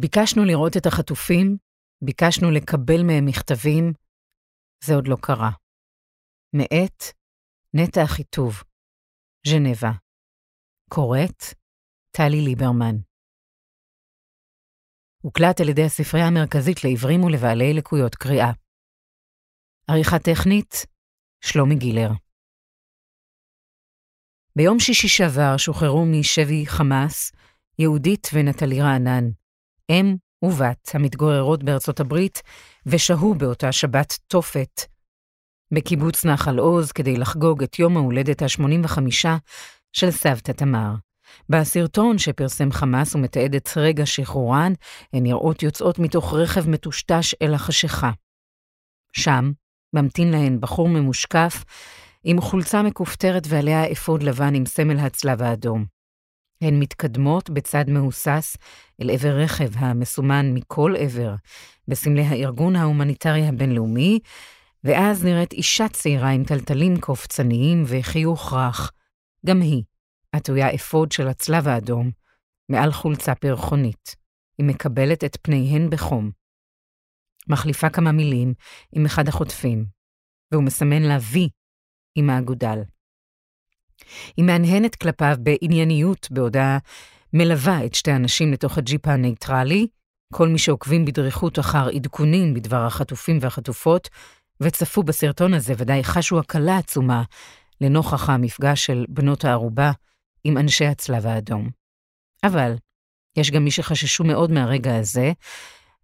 ביקשנו לראות את החטופים, ביקשנו לקבל מהם מכתבים, זה עוד לא קרה. מאת נטע אחיטוב, ז'נבה. קוראת טלי ליברמן. הוקלט על ידי הספרייה המרכזית לעיוורים ולבעלי לקויות קריאה. עריכה טכנית, שלומי גילר. ביום שישי שעבר שוחררו משבי חמאס יהודית ונטלי רענן, אם ובת המתגוררות בארצות הברית ושהו באותה שבת תופת בקיבוץ נחל עוז כדי לחגוג את יום ההולדת ה-85 של סבתא תמר. בסרטון שפרסם חמאס ומתעד את רגע שחרורן, הן נראות יוצאות מתוך רכב מטושטש אל החשיכה. שם ממתין להן בחור ממושקף עם חולצה מכופתרת ועליה אפוד לבן עם סמל הצלב האדום. הן מתקדמות בצעד מהוסס אל עבר רכב המסומן מכל עבר בסמלי הארגון ההומניטרי הבינלאומי, ואז נראית אישה צעירה עם תלתלים קופצניים וחיוך רך, גם היא, עטויה אפוד של הצלב האדום, מעל חולצה פרחונית. היא מקבלת את פניהן בחום. מחליפה כמה מילים עם אחד החוטפים, והוא מסמן לה וי עם האגודל. היא מהנהנת כלפיו בענייניות בעודה מלווה את שתי הנשים לתוך הג'יפ הנייטרלי, כל מי שעוקבים בדריכות אחר עדכונים בדבר החטופים והחטופות, וצפו בסרטון הזה ודאי חשו הקלה עצומה לנוכח המפגש של בנות הערובה עם אנשי הצלב האדום. אבל יש גם מי שחששו מאוד מהרגע הזה,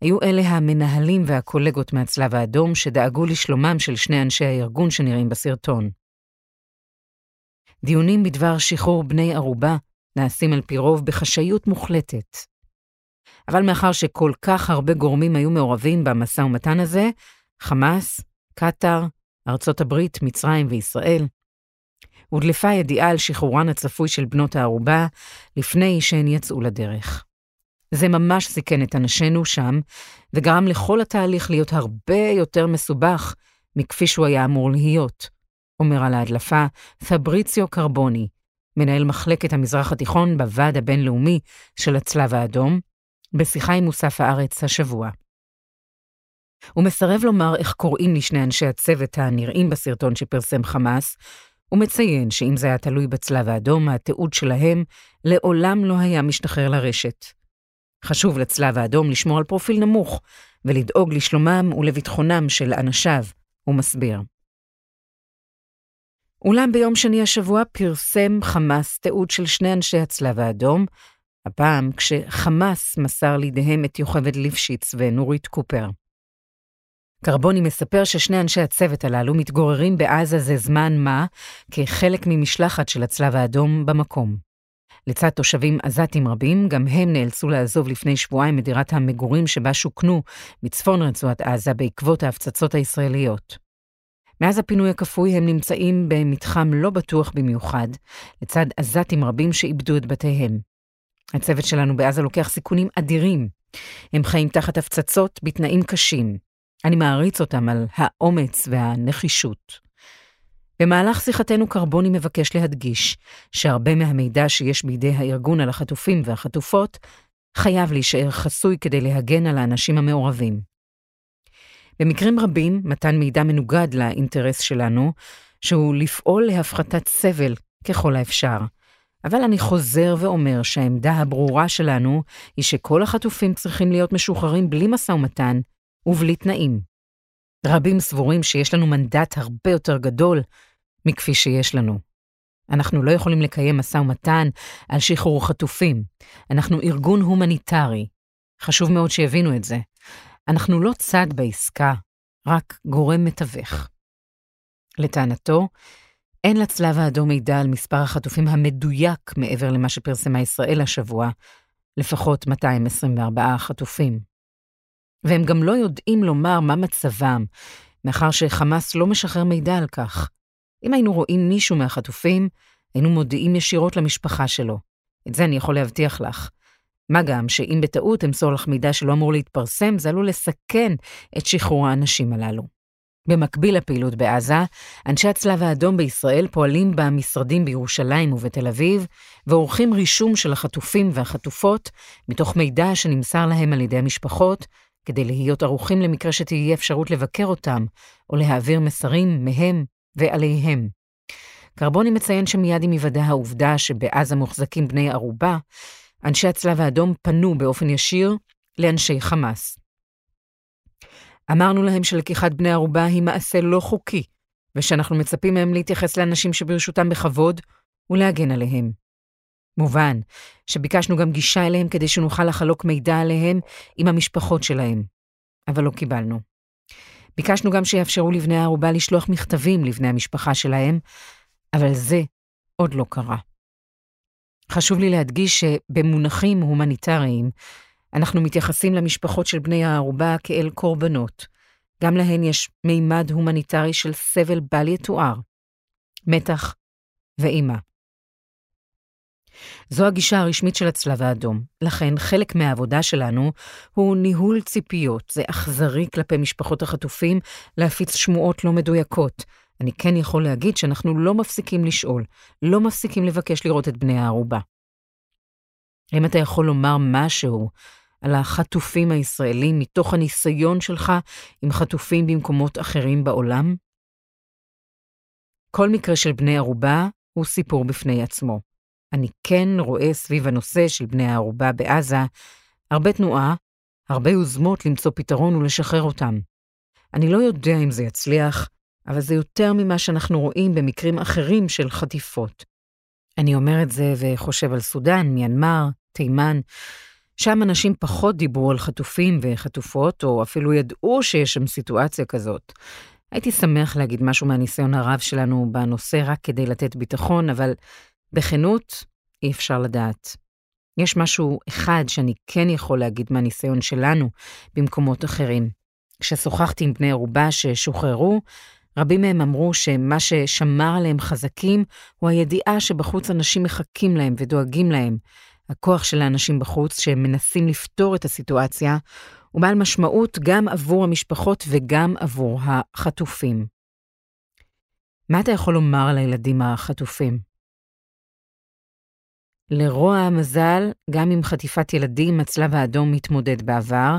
היו אלה המנהלים והקולגות מהצלב האדום שדאגו לשלומם של שני אנשי הארגון שנראים בסרטון. דיונים בדבר שחרור בני ערובה נעשים על פי רוב בחשאיות מוחלטת. אבל מאחר שכל כך הרבה גורמים היו מעורבים במשא ומתן הזה, חמאס, קטאר, ארצות הברית, מצרים וישראל, הודלפה ידיעה על שחרורן הצפוי של בנות הערובה לפני שהן יצאו לדרך. זה ממש סיכן את אנשינו שם, וגרם לכל התהליך להיות הרבה יותר מסובך מכפי שהוא היה אמור להיות, אומר על ההדלפה פבריציו קרבוני, מנהל מחלקת המזרח התיכון בוועד הבינלאומי של הצלב האדום, בשיחה עם מוסף הארץ השבוע. הוא מסרב לומר איך קוראים לשני אנשי הצוות הנראים בסרטון שפרסם חמאס, ומציין שאם זה היה תלוי בצלב האדום, התיעוד שלהם לעולם לא היה משתחרר לרשת. חשוב לצלב האדום לשמור על פרופיל נמוך, ולדאוג לשלומם ולביטחונם של אנשיו, הוא מסביר. אולם ביום שני השבוע פרסם חמאס תיעוד של שני אנשי הצלב האדום, הפעם כשחמאס מסר לידיהם את יוכבד ליפשיץ ונורית קופר. קרבוני מספר ששני אנשי הצוות הללו מתגוררים בעזה זה זמן מה, כחלק ממשלחת של הצלב האדום במקום. לצד תושבים עזתים רבים, גם הם נאלצו לעזוב לפני שבועיים את דירת המגורים שבה שוכנו בצפון רצועת עזה בעקבות ההפצצות הישראליות. מאז הפינוי הכפוי הם נמצאים במתחם לא בטוח במיוחד, לצד עזתים רבים שאיבדו את בתיהם. הצוות שלנו בעזה לוקח סיכונים אדירים. הם חיים תחת הפצצות בתנאים קשים. אני מעריץ אותם על האומץ והנחישות. במהלך שיחתנו קרבוני מבקש להדגיש שהרבה מהמידע שיש בידי הארגון על החטופים והחטופות חייב להישאר חסוי כדי להגן על האנשים המעורבים. במקרים רבים, מתן מידע מנוגד לאינטרס שלנו, שהוא לפעול להפחתת סבל ככל האפשר. אבל אני חוזר ואומר שהעמדה הברורה שלנו היא שכל החטופים צריכים להיות משוחררים בלי משא ומתן ובלי תנאים. רבים סבורים שיש לנו מנדט הרבה יותר גדול מכפי שיש לנו. אנחנו לא יכולים לקיים משא ומתן על שחרור חטופים. אנחנו ארגון הומניטרי. חשוב מאוד שיבינו את זה. אנחנו לא צד בעסקה, רק גורם מתווך. לטענתו, אין לצלב האדום מידע על מספר החטופים המדויק מעבר למה שפרסמה ישראל השבוע, לפחות 224 חטופים. והם גם לא יודעים לומר מה מצבם, מאחר שחמאס לא משחרר מידע על כך. אם היינו רואים מישהו מהחטופים, היינו מודיעים ישירות למשפחה שלו. את זה אני יכול להבטיח לך. מה גם שאם בטעות אמסור לך מידע שלא אמור להתפרסם, זה עלול לסכן את שחרור האנשים הללו. במקביל לפעילות בעזה, אנשי הצלב האדום בישראל פועלים במשרדים בירושלים ובתל אביב, ועורכים רישום של החטופים והחטופות, מתוך מידע שנמסר להם על ידי המשפחות, כדי להיות ערוכים למקרה שתהיה אפשרות לבקר אותם, או להעביר מסרים מהם ועליהם. קרבוני מציין שמיד עם היוודע העובדה שבעזה מוחזקים בני ערובה, אנשי הצלב האדום פנו באופן ישיר לאנשי חמאס. אמרנו להם שלקיחת בני ערובה היא מעשה לא חוקי, ושאנחנו מצפים מהם להתייחס לאנשים שברשותם בכבוד ולהגן עליהם. מובן שביקשנו גם גישה אליהם כדי שנוכל לחלוק מידע עליהם עם המשפחות שלהם, אבל לא קיבלנו. ביקשנו גם שיאפשרו לבני הערובה לשלוח מכתבים לבני המשפחה שלהם, אבל זה עוד לא קרה. חשוב לי להדגיש שבמונחים הומניטריים, אנחנו מתייחסים למשפחות של בני הערובה כאל קורבנות. גם להן יש מימד הומניטרי של סבל בל יתואר, מתח ואימה. זו הגישה הרשמית של הצלב האדום. לכן, חלק מהעבודה שלנו הוא ניהול ציפיות. זה אכזרי כלפי משפחות החטופים להפיץ שמועות לא מדויקות. אני כן יכול להגיד שאנחנו לא מפסיקים לשאול, לא מפסיקים לבקש לראות את בני הערובה. האם אתה יכול לומר משהו על החטופים הישראלים מתוך הניסיון שלך עם חטופים במקומות אחרים בעולם? כל מקרה של בני ערובה הוא סיפור בפני עצמו. אני כן רואה סביב הנושא של בני הערובה בעזה הרבה תנועה, הרבה יוזמות למצוא פתרון ולשחרר אותם. אני לא יודע אם זה יצליח, אבל זה יותר ממה שאנחנו רואים במקרים אחרים של חטיפות. אני אומר את זה וחושב על סודאן, מיינמר, תימן, שם אנשים פחות דיברו על חטופים וחטופות, או אפילו ידעו שיש שם סיטואציה כזאת. הייתי שמח להגיד משהו מהניסיון הרב שלנו בנושא רק כדי לתת ביטחון, אבל בכנות, אי אפשר לדעת. יש משהו אחד שאני כן יכול להגיד מהניסיון שלנו במקומות אחרים. כששוחחתי עם בני ערובה ששוחררו, רבים מהם אמרו שמה ששמר עליהם חזקים הוא הידיעה שבחוץ אנשים מחכים להם ודואגים להם. הכוח של האנשים בחוץ שמנסים לפתור את הסיטואציה הוא בעל משמעות גם עבור המשפחות וגם עבור החטופים. מה אתה יכול לומר על הילדים החטופים? לרוע המזל, גם עם חטיפת ילדים, הצלב האדום מתמודד בעבר.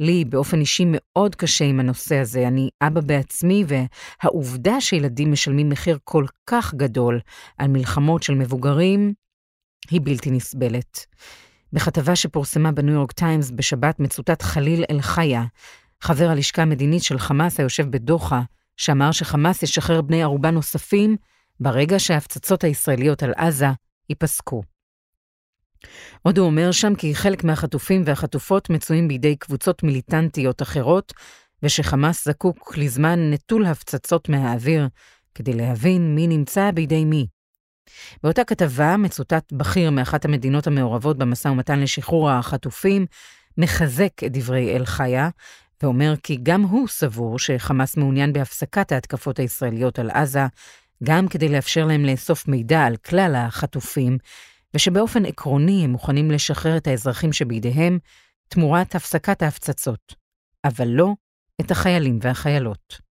לי באופן אישי מאוד קשה עם הנושא הזה. אני אבא בעצמי, והעובדה שילדים משלמים מחיר כל כך גדול על מלחמות של מבוגרים, היא בלתי נסבלת. בכתבה שפורסמה בניו יורק טיימס בשבת מצוטט חליל אל-חיה, חבר הלשכה המדינית של חמאס היושב בדוחה, שאמר שחמאס ישחרר בני ערובה נוספים ברגע שההפצצות הישראליות על עזה ייפסקו. עוד הוא אומר שם כי חלק מהחטופים והחטופות מצויים בידי קבוצות מיליטנטיות אחרות, ושחמאס זקוק לזמן נטול הפצצות מהאוויר כדי להבין מי נמצא בידי מי. באותה כתבה מצוטט בכיר מאחת המדינות המעורבות במשא ומתן לשחרור החטופים, מחזק את דברי אל-חיה, ואומר כי גם הוא סבור שחמאס מעוניין בהפסקת ההתקפות הישראליות על עזה, גם כדי לאפשר להם לאסוף מידע על כלל החטופים, ושבאופן עקרוני הם מוכנים לשחרר את האזרחים שבידיהם תמורת הפסקת ההפצצות, אבל לא את החיילים והחיילות.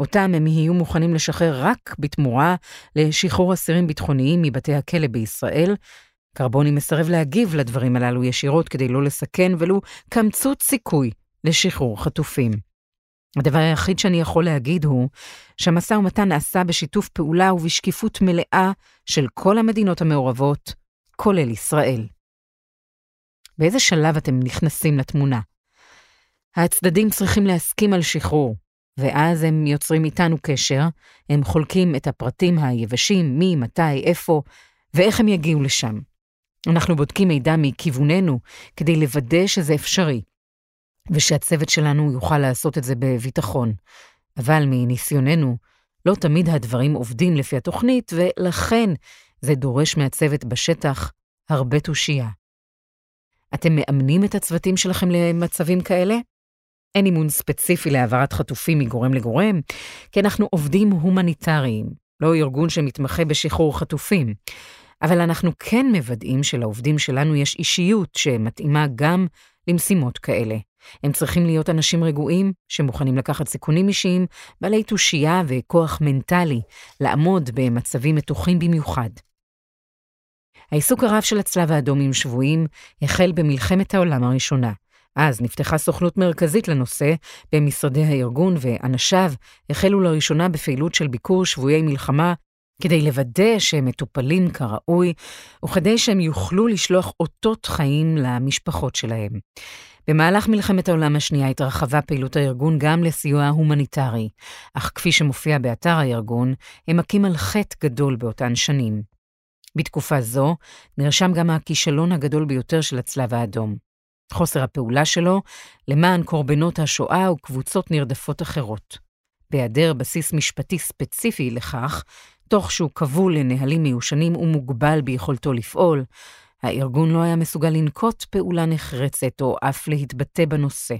אותם הם יהיו מוכנים לשחרר רק בתמורה לשחרור אסירים ביטחוניים מבתי הכלא בישראל. קרבוני מסרב להגיב לדברים הללו ישירות כדי לא לסכן ולו קמצוץ סיכוי לשחרור חטופים. הדבר היחיד שאני יכול להגיד הוא שהמשא ומתן נעשה בשיתוף פעולה ובשקיפות מלאה של כל המדינות המעורבות, כולל ישראל. באיזה שלב אתם נכנסים לתמונה? הצדדים צריכים להסכים על שחרור, ואז הם יוצרים איתנו קשר, הם חולקים את הפרטים היבשים, מי, מתי, איפה, ואיך הם יגיעו לשם. אנחנו בודקים מידע מכיווננו כדי לוודא שזה אפשרי, ושהצוות שלנו יוכל לעשות את זה בביטחון. אבל מניסיוננו, לא תמיד הדברים עובדים לפי התוכנית, ולכן זה דורש מהצוות בשטח הרבה תושייה. אתם מאמנים את הצוותים שלכם למצבים כאלה? אין אימון ספציפי להעברת חטופים מגורם לגורם, כי אנחנו עובדים הומניטריים, לא ארגון שמתמחה בשחרור חטופים. אבל אנחנו כן מוודאים שלעובדים שלנו יש אישיות שמתאימה גם למשימות כאלה. הם צריכים להיות אנשים רגועים, שמוכנים לקחת סיכונים אישיים, בעלי תושייה וכוח מנטלי, לעמוד במצבים מתוחים במיוחד. העיסוק הרב של הצלב האדום עם שבויים החל במלחמת העולם הראשונה. אז נפתחה סוכנות מרכזית לנושא במשרדי הארגון, ואנשיו החלו לראשונה בפעילות של ביקור שבויי מלחמה כדי לוודא שהם מטופלים כראוי, וכדי שהם יוכלו לשלוח אותות חיים למשפחות שלהם. במהלך מלחמת העולם השנייה התרחבה פעילות הארגון גם לסיוע הומניטרי, אך כפי שמופיע באתר הארגון, הם מכים על חטא גדול באותן שנים. בתקופה זו נרשם גם הכישלון הגדול ביותר של הצלב האדום. חוסר הפעולה שלו למען קורבנות השואה וקבוצות נרדפות אחרות. בהיעדר בסיס משפטי ספציפי לכך, תוך שהוא כבול לנהלים מיושנים ומוגבל ביכולתו לפעול, הארגון לא היה מסוגל לנקוט פעולה נחרצת או אף להתבטא בנושא.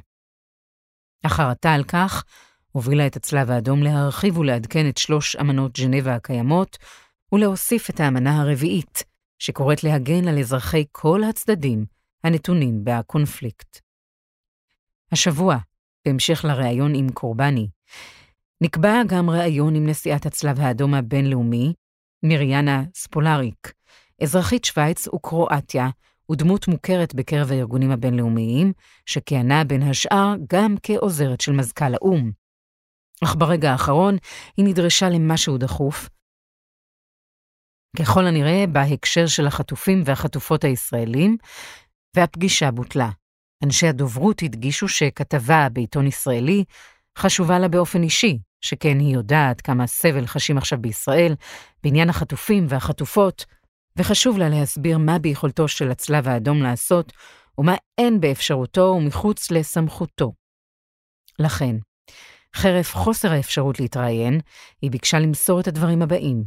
החרטה על כך הובילה את הצלב האדום להרחיב ולעדכן את שלוש אמנות ז'נבה הקיימות, ולהוסיף את האמנה הרביעית, שקוראת להגן על אזרחי כל הצדדים הנתונים בקונפליקט. השבוע, בהמשך לראיון עם קורבני, נקבע גם ראיון עם נשיאת הצלב האדום הבינלאומי, מריאנה ספולריק, אזרחית שווייץ וקרואטיה, ודמות מוכרת בקרב הארגונים הבינלאומיים, שכיהנה בין השאר גם כעוזרת של מזכ"ל האו"ם. אך ברגע האחרון היא נדרשה למשהו דחוף, ככל הנראה בהקשר של החטופים והחטופות הישראלים, והפגישה בוטלה. אנשי הדוברות הדגישו שכתבה בעיתון ישראלי חשובה לה באופן אישי, שכן היא יודעת כמה סבל חשים עכשיו בישראל בעניין החטופים והחטופות, וחשוב לה להסביר מה ביכולתו של הצלב האדום לעשות, ומה אין באפשרותו ומחוץ לסמכותו. לכן, חרף חוסר האפשרות להתראיין, היא ביקשה למסור את הדברים הבאים.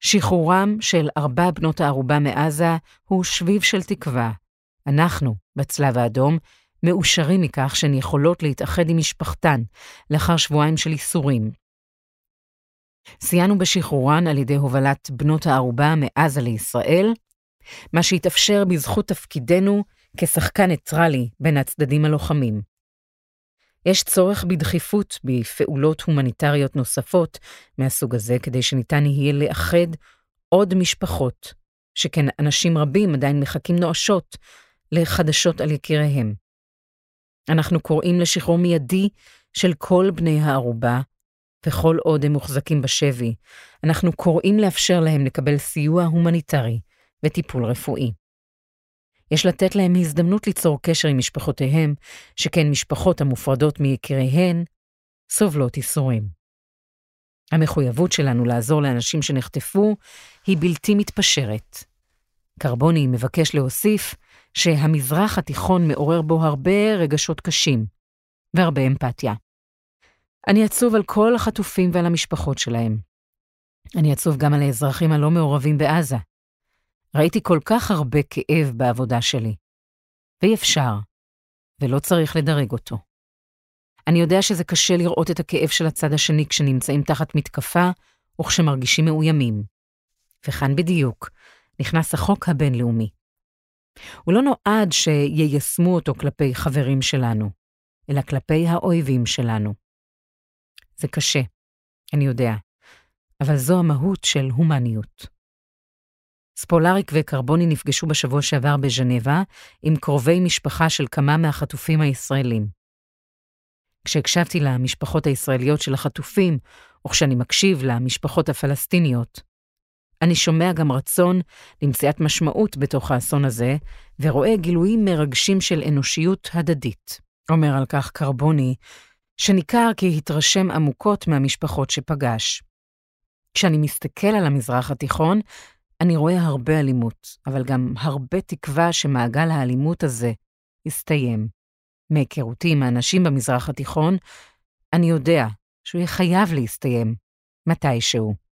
שחרורם של ארבע בנות הערובה מעזה הוא שביב של תקווה. אנחנו, בצלב האדום, מאושרים מכך שהן יכולות להתאחד עם משפחתן לאחר שבועיים של ייסורים. סייענו בשחרורן על ידי הובלת בנות הערובה מעזה לישראל, מה שהתאפשר בזכות תפקידנו כשחקן ניטרלי בין הצדדים הלוחמים. יש צורך בדחיפות בפעולות הומניטריות נוספות מהסוג הזה, כדי שניתן יהיה לאחד עוד משפחות, שכן אנשים רבים עדיין מחכים נואשות לחדשות על יקיריהם. אנחנו קוראים לשחרור מיידי של כל בני הערובה, וכל עוד הם מוחזקים בשבי, אנחנו קוראים לאפשר להם לקבל סיוע הומניטרי וטיפול רפואי. יש לתת להם הזדמנות ליצור קשר עם משפחותיהם, שכן משפחות המופרדות מיקיריהן סובלות ייסורים. המחויבות שלנו לעזור לאנשים שנחטפו היא בלתי מתפשרת. קרבוני מבקש להוסיף שהמזרח התיכון מעורר בו הרבה רגשות קשים והרבה אמפתיה. אני עצוב על כל החטופים ועל המשפחות שלהם. אני עצוב גם על האזרחים הלא מעורבים בעזה. ראיתי כל כך הרבה כאב בעבודה שלי. ואי אפשר, ולא צריך לדרג אותו. אני יודע שזה קשה לראות את הכאב של הצד השני כשנמצאים תחת מתקפה וכשמרגישים מאוימים. וכאן בדיוק נכנס החוק הבינלאומי. הוא לא נועד שיישמו אותו כלפי חברים שלנו, אלא כלפי האויבים שלנו. זה קשה, אני יודע, אבל זו המהות של הומניות. ספולריק וקרבוני נפגשו בשבוע שעבר בז'נבה עם קרובי משפחה של כמה מהחטופים הישראלים. כשהקשבתי למשפחות הישראליות של החטופים, וכשאני מקשיב למשפחות הפלסטיניות, אני שומע גם רצון למציאת משמעות בתוך האסון הזה, ורואה גילויים מרגשים של אנושיות הדדית. אומר על כך קרבוני, שניכר כי התרשם עמוקות מהמשפחות שפגש. כשאני מסתכל על המזרח התיכון, אני רואה הרבה אלימות, אבל גם הרבה תקווה שמעגל האלימות הזה יסתיים. מהיכרותי עם האנשים במזרח התיכון, אני יודע שהוא יהיה חייב להסתיים מתישהו.